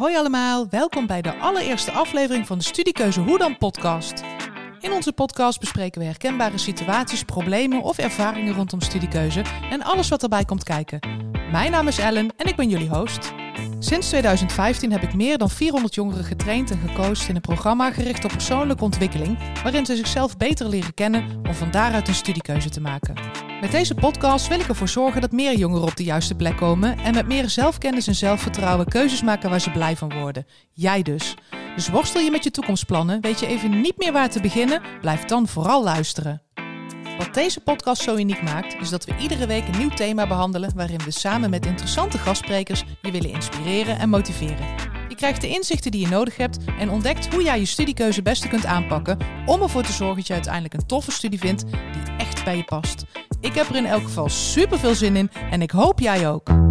Hoi allemaal, welkom bij de allereerste aflevering van de Studiekeuze Hoe dan podcast. In onze podcast bespreken we herkenbare situaties, problemen of ervaringen rondom studiekeuze en alles wat erbij komt kijken. Mijn naam is Ellen en ik ben jullie host. Sinds 2015 heb ik meer dan 400 jongeren getraind en gecoacht in een programma gericht op persoonlijke ontwikkeling, waarin ze zichzelf beter leren kennen om van daaruit een studiekeuze te maken. Met deze podcast wil ik ervoor zorgen dat meer jongeren op de juiste plek komen en met meer zelfkennis en zelfvertrouwen keuzes maken waar ze blij van worden. Jij dus. Dus worstel je met je toekomstplannen, weet je even niet meer waar te beginnen? Blijf dan vooral luisteren. Wat deze podcast zo uniek maakt, is dat we iedere week een nieuw thema behandelen waarin we samen met interessante gastsprekers je willen inspireren en motiveren. Je krijgt de inzichten die je nodig hebt en ontdekt hoe jij je studiekeuze beste kunt aanpakken om ervoor te zorgen dat je uiteindelijk een toffe studie vindt die echt bij je past. Ik heb er in elk geval super veel zin in en ik hoop jij ook.